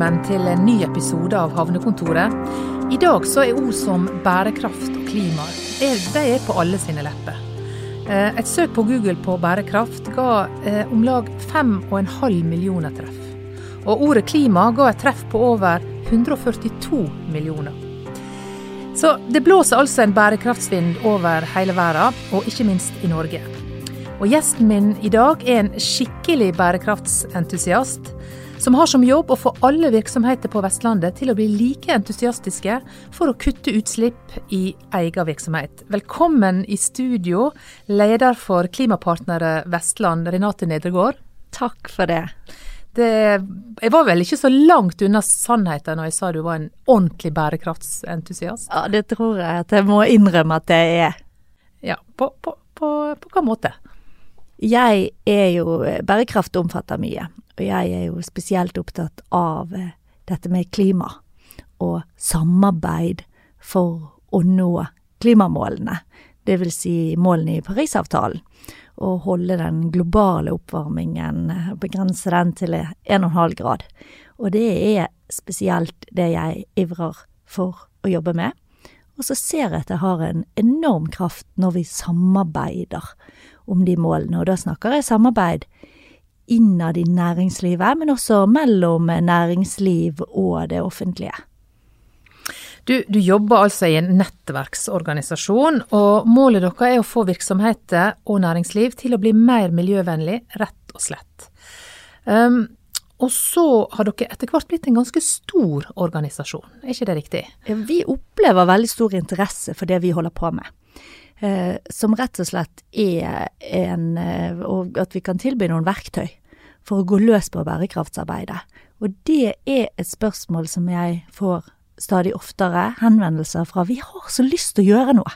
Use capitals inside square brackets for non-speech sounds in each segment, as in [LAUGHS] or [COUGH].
velkommen til en ny episode av Havnekontoret. I dag så er ord som bærekraft og klima de er på alle sine lepper. Eh, et søk på Google på bærekraft ga eh, om lag 5,5 millioner treff. Og ordet klima ga et treff på over 142 millioner. Så det blåser altså en bærekraftsvind over hele verden, og ikke minst i Norge. Og gjesten min i dag er en skikkelig bærekraftsentusiast som har som jobb å få alle virksomheter på Vestlandet til å bli like entusiastiske for å kutte utslipp i egen virksomhet. Velkommen i studio, leder for Klimapartnere Vestland, Renate Nedregård. Takk for det. det. Jeg var vel ikke så langt unna sannheten når jeg sa du var en ordentlig bærekraftsentusiast? Ja, det tror jeg at jeg må innrømme at jeg er. Ja, på, på, på, på hva måte? Jeg er jo Bærekraft omfatter mye. Og jeg er jo spesielt opptatt av eh, dette med klima og samarbeid for å nå klimamålene. Det vil si målene i Parisavtalen. Og holde den globale oppvarmingen, eh, begrense den til 1,5 grad. Og det er spesielt det jeg ivrer for å jobbe med. Og så ser jeg at det har en enorm kraft når vi samarbeider om de målene. Og da snakker jeg samarbeid innad i næringslivet, men også mellom næringsliv og det offentlige. Du, du, jobber altså i en nettverksorganisasjon, og målet deres er å få virksomheter og næringsliv til å bli mer miljøvennlig, rett og slett. Um, og så har dere etter hvert blitt en ganske stor organisasjon, er ikke det riktig? Vi opplever veldig stor interesse for det vi holder på med. Eh, som rett og slett er en eh, Og at vi kan tilby noen verktøy for å gå løs på bærekraftsarbeidet. Og det er et spørsmål som jeg får stadig oftere henvendelser fra. Vi har så lyst til å gjøre noe.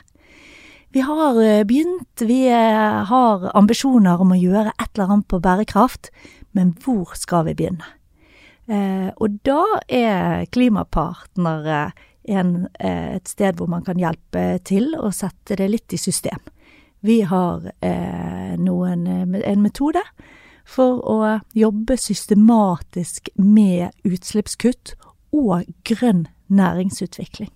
Vi har eh, begynt, vi eh, har ambisjoner om å gjøre et eller annet på bærekraft, men hvor skal vi begynne? Eh, og da er klimapartnere en, et sted hvor man kan hjelpe til å sette det litt i system. Vi har eh, noen, en metode for å jobbe systematisk med utslippskutt og grønn næringsutvikling.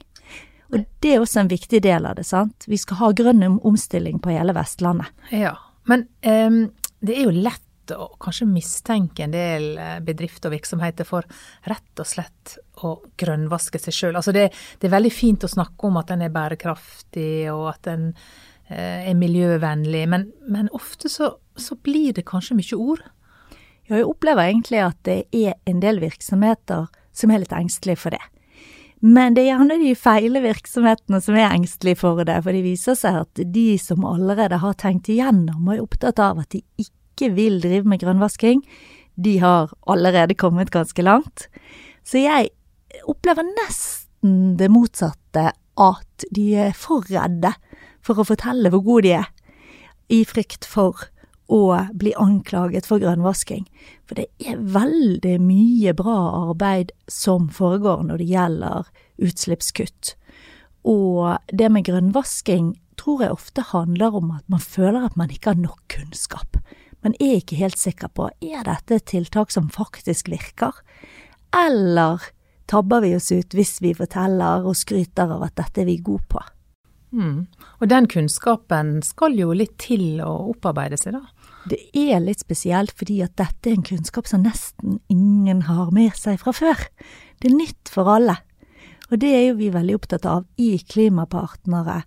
Og det er også en viktig del av det, sant. Vi skal ha grønn omstilling på hele Vestlandet. Ja, men um, det er jo lett å kanskje mistenke en del eh, bedrifter og virksomheter for rett og slett å grønnvaske seg sjøl. Altså det, det, er veldig fint å snakke om at den er bærekraftig og at uh, er miljøvennlig, men, men ofte så så blir det kanskje mye ord? Ja, jeg opplever egentlig at det er en del virksomheter som er litt engstelige for det. Men det er gjerne de feile virksomhetene som er engstelige for det, for det viser seg at de som allerede har tenkt igjennom og er opptatt av at de ikke vil drive med grønnvasking, de har allerede kommet ganske langt. Så jeg opplever nesten det motsatte, at de er for redde for å fortelle hvor gode de er, i frykt for å bli anklaget for grønnvasking. For det er veldig mye bra arbeid som foregår når det gjelder utslippskutt. Og det med grønnvasking tror jeg ofte handler om at man føler at man ikke har nok kunnskap. Man er ikke helt sikker på er dette et tiltak som faktisk virker, eller tabber vi oss ut hvis vi forteller og skryter av at dette er vi gode på. Mm. Og den kunnskapen skal jo litt til å opparbeide seg, da? Det er litt spesielt fordi at dette er en kunnskap som nesten ingen har med seg fra før. Det er nytt for alle. Og det er jo vi veldig opptatt av i Klimapartnere.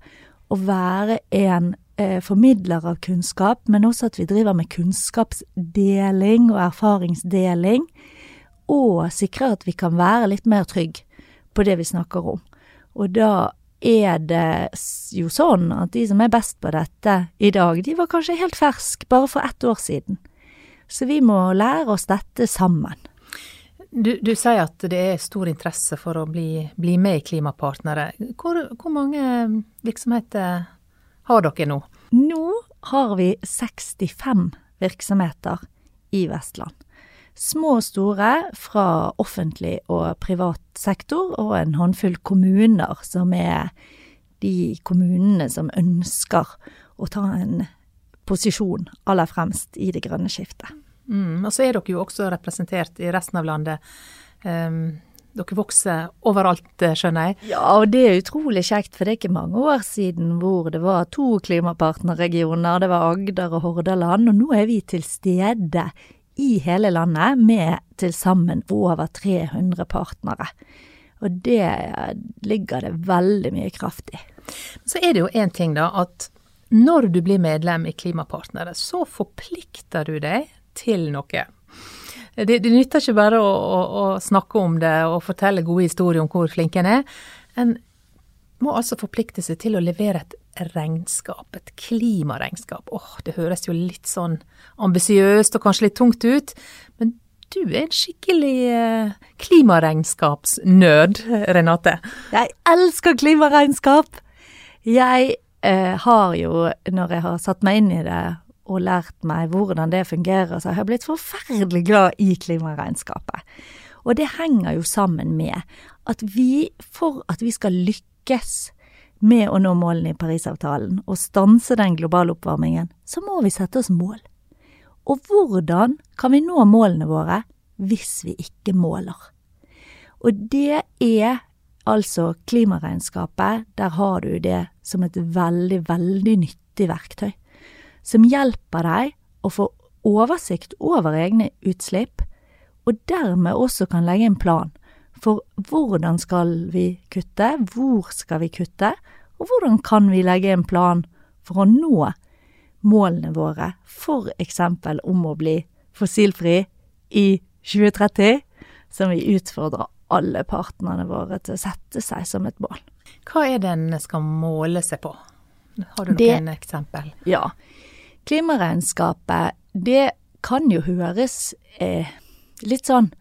Å være en eh, formidler av kunnskap, men også at vi driver med kunnskapsdeling og erfaringsdeling. Og sikrer at vi kan være litt mer trygg på det vi snakker om. Og da er det jo sånn at de som er best på dette i dag, de var kanskje helt ferske bare for ett år siden. Så vi må lære oss dette sammen. Du, du sier at det er stor interesse for å bli, bli med i Klimapartnere. Hvor, hvor mange virksomheter har dere nå? Nå har vi 65 virksomheter i Vestland. Små og store fra offentlig og privat sektor, og en håndfull kommuner som er de kommunene som ønsker å ta en posisjon aller fremst i det grønne skiftet. Mm, og så er dere jo også representert i resten av landet. Um, dere vokser overalt, eh, skjønner jeg. Ja, og det er utrolig kjekt, for det er ikke mange år siden hvor det var to klimapartnerregioner. Det var Agder og Hordaland, og nå er vi til stede i hele landet med til sammen over 300 partnere. Og det ligger det veldig mye kraft i. Så er det jo én ting, da, at når du blir medlem i Klimapartnere, så forplikter du deg til noe. Det, det nytter ikke bare å, å, å, snakke om det og fortelle gode historier om hvor flink en er. En må altså forplikte seg til å levere et regnskap, et klimaregnskap. Åh, oh, det høres jo litt sånn ambisiøst og kanskje litt tungt ut, men du er en skikkelig klimaregnskapsnød, klimaregnskapsnerd, Renate. Jeg elsker klimaregnskap! Jeg eh, har jo, når jeg har satt meg inn i det og lært meg hvordan det fungerer, så jeg har blitt forferdelig glad i klimaregnskapet. Og det henger jo sammen med at vi, for at vi skal lykkes med å nå målene i Parisavtalen og stanse den globale oppvarmingen, så må vi sette oss mål. Og hvordan kan vi nå målene våre hvis vi ikke måler? Og det er altså klimaregnskapet, der har du det som et veldig, veldig nyttig verktøy som hjelper deg å få oversikt over egne utslipp, og dermed også kan legge en plan for hvordan skal vi kutte, hvor skal vi kutte, og hvordan kan vi legge en plan for å nå målene våre, for eksempel om å bli fossilfri i 2030, som vi utfordrer alle partnerne våre til å sette seg som et mål. Hva er det en skal måle seg på? Har du noen det, eksempel? Ja. Klimaregnskapet, det kan jo høres eh, litt sånn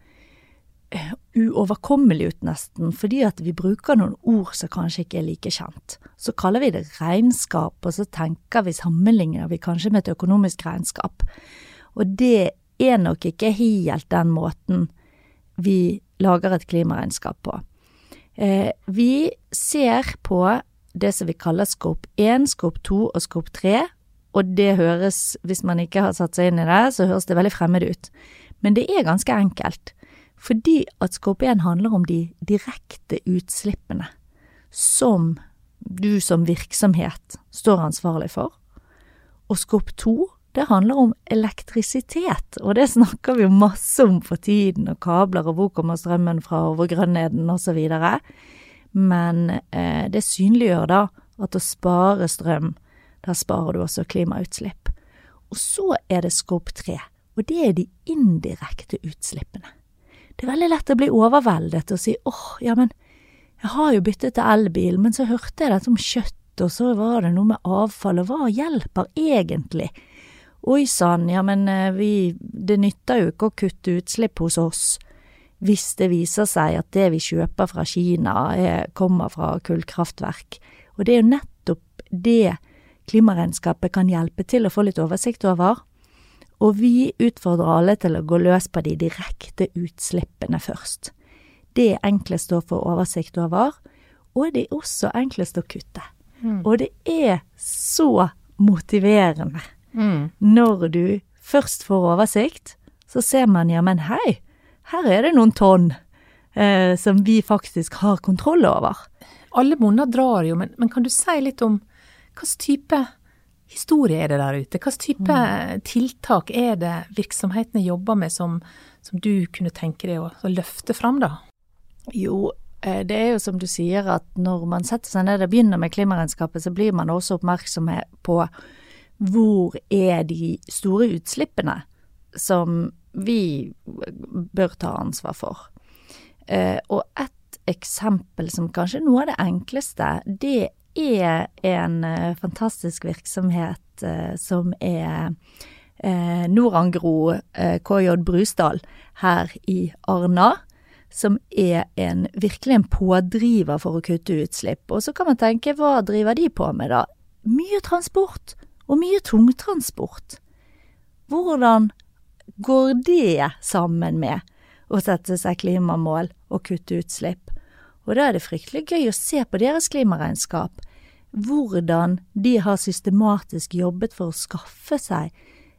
uoverkommelig ut, nesten, fordi at vi bruker noen ord som kanskje ikke er like kjent. Så kaller vi det regnskap, og så tenker vi sammenligner vi kanskje med et økonomisk regnskap. Og det er nok ikke helt den måten vi lager et klimaregnskap på. Eh, vi ser på det som vi kaller skop 1, skop 2 og skop 3, og det høres, hvis man ikke har satt seg inn i det, så høres det veldig fremmed ut. Men det er ganske enkelt. Fordi at skorpion 1 handler om de direkte utslippene som du som virksomhet står ansvarlig for. Og skorp 2, det handler om elektrisitet, og det snakker vi jo masse om for tiden, og kabler, og hvor kommer strømmen fra, og hvor grønn er den, osv. Men eh, det synliggjør da at å spare strøm der sparer du også klimautslipp. Og så er det skorp 3, og det er de indirekte utslippene. Det er veldig lett å bli overveldet og si åh, ja, men jeg har jo byttet til elbil, men så hørte jeg dette om kjøtt, og så var det noe med avfall, og hva hjelper egentlig? Oi sann, ja, men eh, vi, det nytter jo ikke å kutte utslipp hos oss hvis det viser seg at det vi kjøper fra Kina er, kommer fra kullkraftverk. Og det er jo nettopp det klimaregnskapet kan hjelpe til å få litt oversikt over. Og vi utfordrer alle til å gå løs på de direkte utslippene først. Det er enklest å få oversikt over, og det er også enklest å kutte. Mm. Og det er så motiverende. Mm. Når du først får oversikt, så ser man ja, men hei, her er det noen tonn eh, som vi faktisk har kontroll over. Alle monner drar jo, men, men kan du si litt om hvilken type historie er det der ute? Hvilken type mm. tiltak er det virksomhetene jobber med som, som du kunne tenke deg å, å løfte fram, da? Jo, eh, det er jo som du sier at når man setter seg ned og begynner med klimaregnskapet, så blir man også oppmerksom på hvor er de store utslippene som vi bør ta ansvar for. Eh, og et eksempel som kanskje er noe av det enkleste, det er en uh, fantastisk virksomhet uh, som er uh, Norangro KJ Brusdal her i Arna. Som er en, virkelig en pådriver for å kutte utslipp. Og så kan man tenke, hva driver de på med da? Mye transport, og mye tungtransport. Hvordan går det sammen med å sette seg klimamål og kutte utslipp? Og da er det fryktelig gøy å se på deres klimaregnskap, hvordan de har systematisk jobbet for å skaffe seg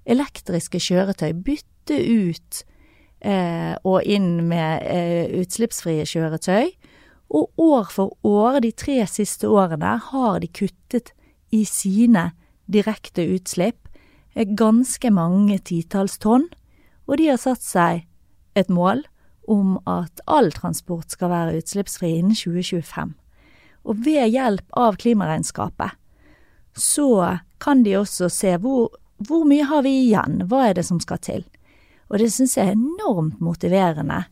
elektriske kjøretøy, bytte ut eh, og inn med eh, utslippsfrie kjøretøy. Og år for år, de tre siste årene, har de kuttet i sine direkte utslipp eh, ganske mange titalls tonn. Og de har satt seg et mål om at all transport skal være utslippsfri innen 2025. Og ved hjelp av klimaregnskapet så kan de også se hvor, hvor mye har vi igjen, hva er det som skal til. Og det syns jeg er enormt motiverende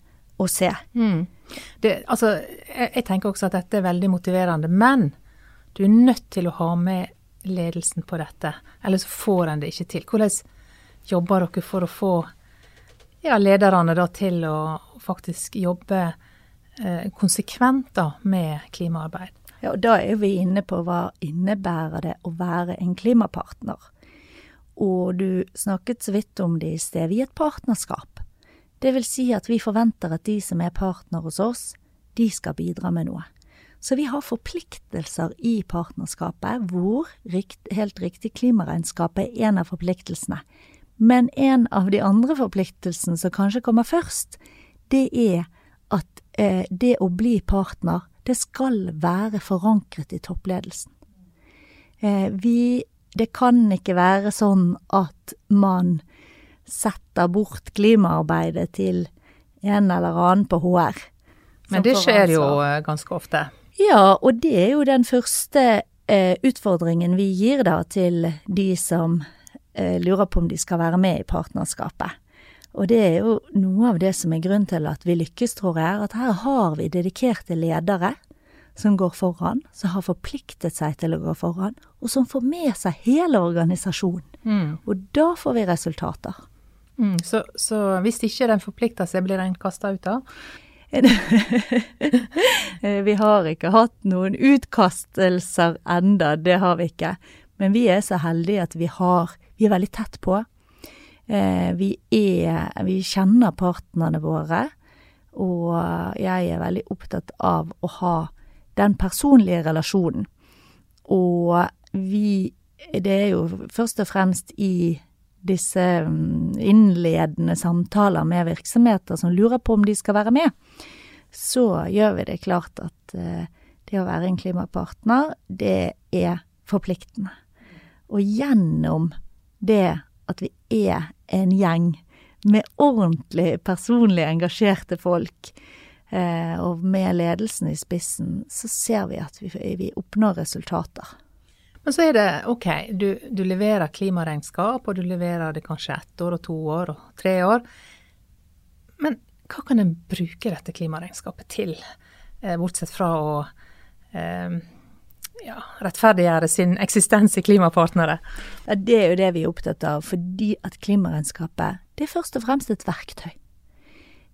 å se. Mm. Det, altså, jeg, jeg, tenker også at dette er veldig motiverende, men du er nødt til å ha med ledelsen på dette, ellers får en det ikke til. Hvordan jobber dere for å få ja, lederne da, til å faktisk jobbe eh, konsekvent da, med klimaarbeid? Ja, og Da er vi inne på hva innebærer det å være en klimapartner. Og du snakket så vidt om det i sted. Vi er et partnerskap. Det vil si at vi forventer at de som er partner hos oss, de skal bidra med noe. Så vi har forpliktelser i partnerskapet, hvor helt riktig klimaregnskapet er en av forpliktelsene. Men en av de andre forpliktelsene som kanskje kommer først, det er at eh, det å bli partner, det skal være forankret i toppledelsen. Eh, vi Det kan ikke være sånn at man setter bort klimaarbeidet til en eller annen på HR. Men det skjer jo eh, ganske ofte. Ja, og det er jo den første eh, utfordringen vi gir da til de som lurer på om de skal være med i partnerskapet. Og det er jo noe av det som er grunnen til at vi lykkes, tror jeg, at her har vi dedikerte ledere som går foran, som har forpliktet seg til å gå foran, og som får med seg hele organisasjonen. Mm. Og da får vi resultater. Mm, så, så, hvis ikke den forplikter seg, blir den kasta ut da? [LAUGHS] vi har ikke hatt noen utkastelser enda, det har vi ikke. Men vi er så heldige at vi har Vi er veldig tett på. Eh, vi er Vi kjenner partnerne våre. Og jeg er veldig opptatt av å ha den personlige relasjonen. Og vi Det er jo først og fremst i disse mm, innledende samtaler med virksomheter som lurer på om de skal være med, så gjør vi det klart at eh, det å være en klimapartner, det er forpliktende. Og gjennom det at vi er en gjeng med ordentlig personlig engasjerte folk, eh, og med ledelsen i spissen, så ser vi at vi, vi oppnår resultater. Men så er det OK, du, du, leverer klimaregnskap, og du leverer det kanskje ett år og to år og tre år. Men hva kan en bruke dette klimaregnskapet til, eh, bortsett fra å eh, ja, rettferdiggjøre sin eksistens i klimapartnere? Ja, Det er jo det vi er opptatt av, fordi at klimaregnskapet det er først og fremst et verktøy.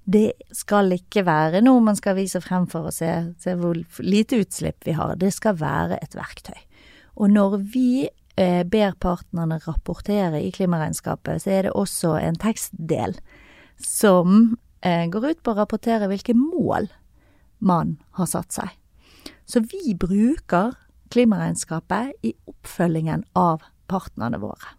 Det skal ikke være noe man skal vise frem for å se, se hvor lite utslipp vi har. Det skal være et verktøy. Og når vi eh, ber partnerne rapportere i klimaregnskapet, så er det også en tekstdel som eh, går ut på å rapportere hvilke mål man har satt seg. Så vi bruker klimaregnskapet i oppfølgingen av partnerne våre.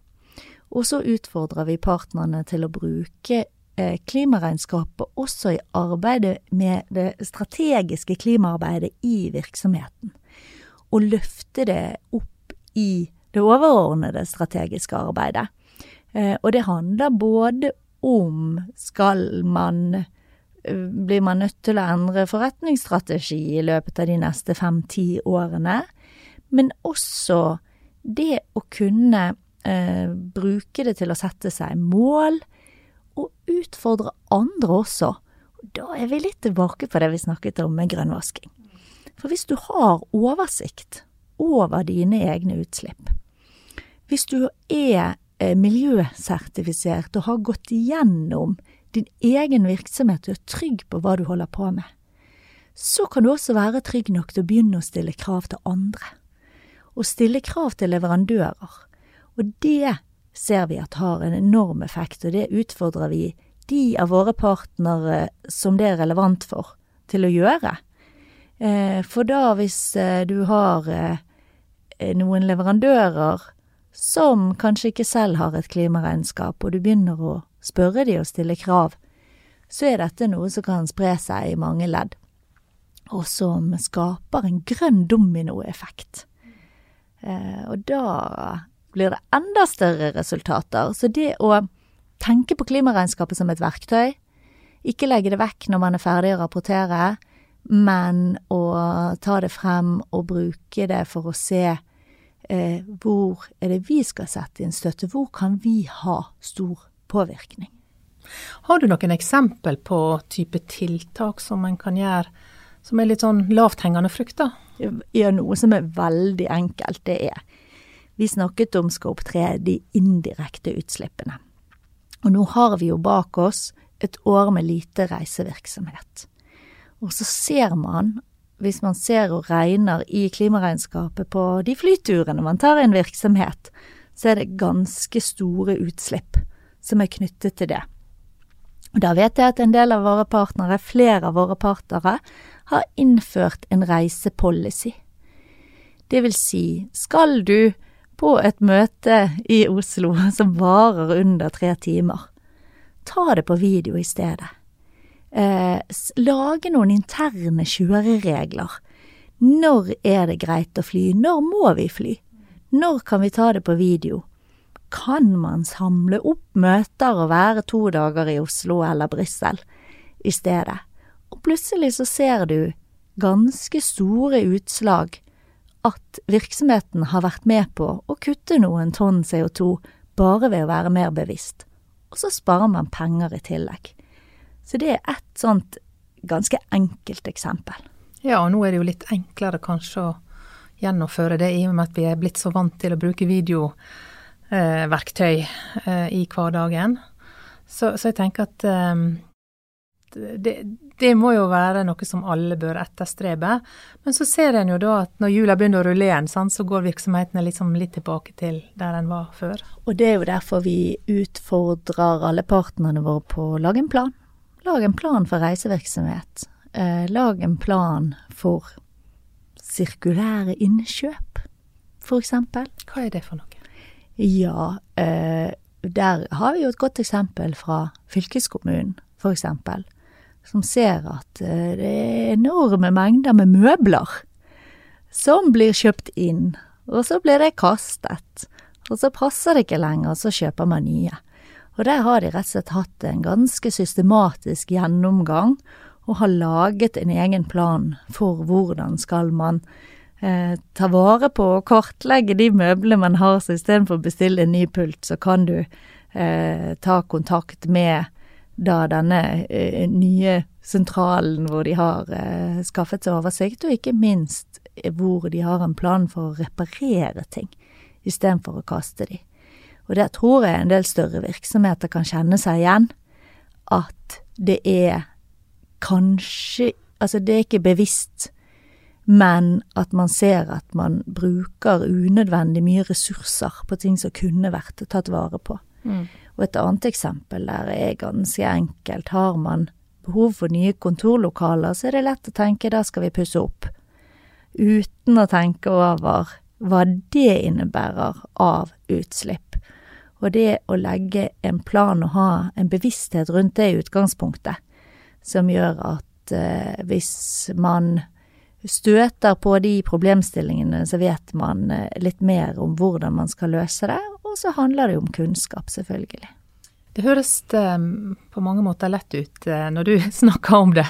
Og så utfordrer vi partnerne til å bruke eh, klimaregnskapet også i arbeidet med det strategiske klimaarbeidet i virksomheten Og løfte det opp i det overordnede strategiske arbeidet. Eh, og det handler både om skal man eh, Blir man nødt til å endre forretningsstrategi i løpet av de neste fem-ti årene? Men også det å kunne eh, bruke det til å sette seg mål, og utfordre andre også. Da er vi litt tilbake på det vi snakket om med grønnvasking. For hvis du har oversikt over dine egne utslipp, hvis du er eh, miljøsertifisert og har gått igjennom din egen virksomhet og er trygg på hva du holder på med, så kan du også være trygg nok til å begynne å stille krav til andre. Og stille krav til leverandører. Og det ser vi at har en enorm effekt, og det utfordrer vi de av våre partnere som det er relevant for, til å gjøre. Eh, for da, hvis eh, du har eh, noen leverandører som kanskje ikke selv har et klimaregnskap, og du begynner å spørre de og stille krav, så er dette noe som kan spre seg i mange ledd, og som skaper en grønn dominoeffekt. Eh, og da blir det enda større resultater. Så det å tenke på klimaregnskapet som et verktøy, ikke legge det vekk når man er ferdig å rapportere, men å ta det frem og bruke det for å se eh, hvor er det vi skal sette inn støtte, hvor kan vi ha stor påvirkning. Har du noen eksempel på type tiltak som en kan gjøre som er litt sånn lavthengende frukter? Ja, noe som er veldig enkelt, det er Vi snakket om skal 3, de indirekte utslippene. Og nå har vi jo bak oss et år med lite reisevirksomhet. Og så ser man, hvis man ser og regner i klimaregnskapet på de flyturene man tar i en virksomhet, så er det ganske store utslipp som er knyttet til det. Og Da vet jeg at en del av våre partnere, flere av våre partnere, har innført en reisepolicy. Det vil si, skal du på et møte i Oslo [LAUGHS] som varer under tre timer, ta det på video i stedet. Eh, lage noen interne kjøreregler. Når er det greit å fly? Når må vi fly? Når kan vi ta det på video? Kan man samle opp møter og være to dager i Oslo eller Brussel i stedet? Og plutselig så ser du ganske store utslag at virksomheten har vært med på å kutte noen tonn CO2 bare ved å være mer bevisst. Og så sparer man penger i tillegg. Så det er ett sånt ganske enkelt eksempel. Ja, og nå er det jo litt enklere kanskje å gjennomføre det i og med at vi er blitt så vant til å bruke videoverktøy eh, i hverdagen. Så, så, jeg tenker at eh, det, det, må jo være noe som alle bør etterstrebe. Men så ser en jo da at når hjula begynner å rulle igjen, så går virksomhetene liksom litt tilbake til der en var før. Og det er jo derfor vi utfordrer alle partnerne våre på å lage en plan. Lag en plan for reisevirksomhet. Eh, lag en plan for sirkulære innkjøp, eksempel. Hva er det for noe? Ja, eh, der har vi jo et godt eksempel fra fylkeskommunen, eksempel som ser at eh, det er enorme mengder med møbler som blir kjøpt inn, og så blir det kastet, og så passer det ikke lenger, så kjøper man nye. Og der har de rett og slett hatt en ganske systematisk gjennomgang, og har laget en egen plan for hvordan skal man eh, ta vare på og kartlegge de møblene man har, så istedenfor å bestille en ny pult, så kan du eh, ta kontakt med da denne eh, nye sentralen hvor de har eh, skaffet seg oversikt, og ikke minst hvor de har en plan for å reparere ting istedenfor å kaste de. Og der tror jeg en del større virksomheter kan kjenne seg igjen. At det er kanskje Altså, det er ikke bevisst, men at man ser at man bruker unødvendig mye ressurser på ting som kunne vært tatt vare på. Mm. Og et annet eksempel der er ganske enkelt. Har man behov for nye kontorlokaler, så er det lett å tenke da skal vi pusse opp. Uten å tenke over hva det innebærer av utslipp. Og det å legge en plan og ha en bevissthet rundt det utgangspunktet, som gjør at eh, hvis man støter på de problemstillingene, så vet man eh, litt mer om hvordan man skal løse det, og så handler det om kunnskap, selvfølgelig. Det høres um, på mange måter lett ut uh, når du [LAUGHS] snakker om det.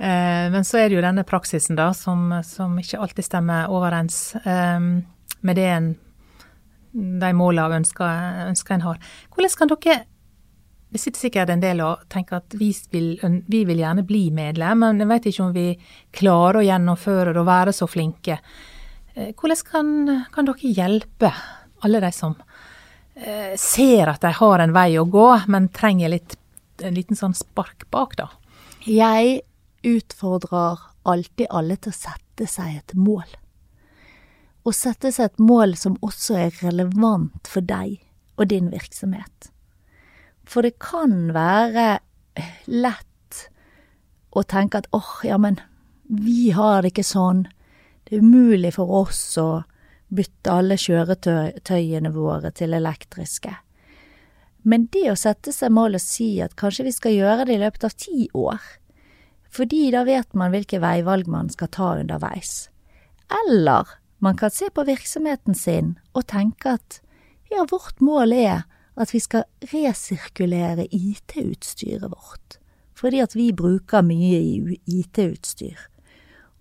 Uh, men så er det jo denne praksisen da, som, som ikke alltid stemmer overens med det en, de målene og ønsker, ønsker en har. Hvordan kan dere det sitter sikkert en del og tenker at vi vil, vi vil, gjerne bli medlem, men jeg vet ikke om vi klarer å gjennomføre det og være så flinke. Hvordan kan, kan dere hjelpe alle de som eh, ser at de har en vei å gå, men trenger litt, en liten sånn spark bak, da? Jeg utfordrer alltid alle til å sette seg et mål. Å sette seg et mål som også er relevant for deg og din virksomhet. For det kan være lett å tenke at åh, oh, ja, men vi har det ikke sånn. Det er umulig for oss å bytte alle kjøretøyene våre til elektriske. Men det å sette seg mål og si at kanskje vi skal gjøre det i løpet av ti år, fordi da vet man hvilke veivalg man skal ta underveis. Eller man kan se på virksomheten sin og tenke at ja, vårt mål er at vi skal resirkulere IT-utstyret vårt, fordi at vi bruker mye IT-utstyr.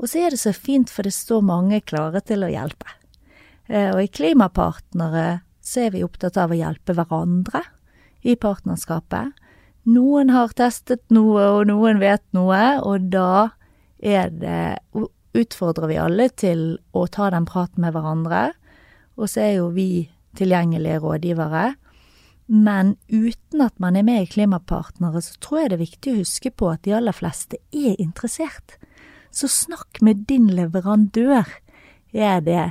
Og så er det så fint, for det står mange klare til å hjelpe. Eh, og i Klimapartnere så er vi opptatt av å hjelpe hverandre i partnerskapet. Noen har testet noe, og noen vet noe, og da er det utfordrer vi alle til å ta den praten med hverandre. Og så er jo vi tilgjengelige rådgivere. Men uten at man er med i Klimapartnere, så tror jeg det er viktig å huske på at de aller fleste er interessert. Så snakk med din leverandør, er det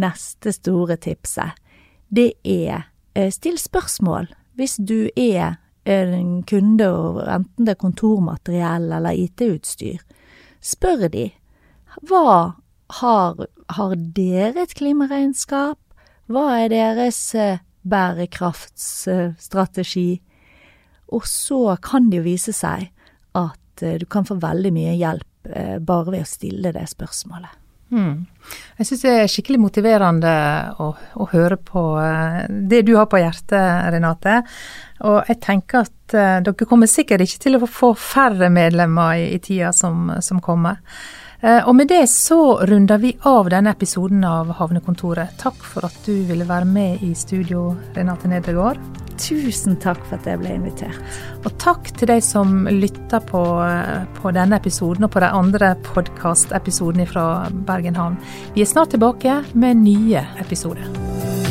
neste store tipset. Det er eh, still spørsmål. Hvis du er en kunde, enten det er kontormateriell eller IT-utstyr, spør de hva har, har dere et klimaregnskap? Hva er deres eh, bærekraftsstrategi? Og så kan det jo vise seg at eh, du kan få veldig mye hjelp eh, bare ved å stille det spørsmålet. Mm. Jeg syns det er skikkelig motiverende å, å, høre på det du har på hjertet, Renate. Og jeg tenker at dere kommer sikkert ikke til å få færre medlemmer i, i tida som, som kommer. Eh, og med det så runder vi av denne episoden av Havnekontoret. Takk for at du ville være med i studio, Renate Nedregård. Tusen takk for at jeg ble invitert. Og takk til deg som lytter på, på denne episoden og på de andre podkastepisodene fra Bergen havn. Vi er snart tilbake med nye episoder.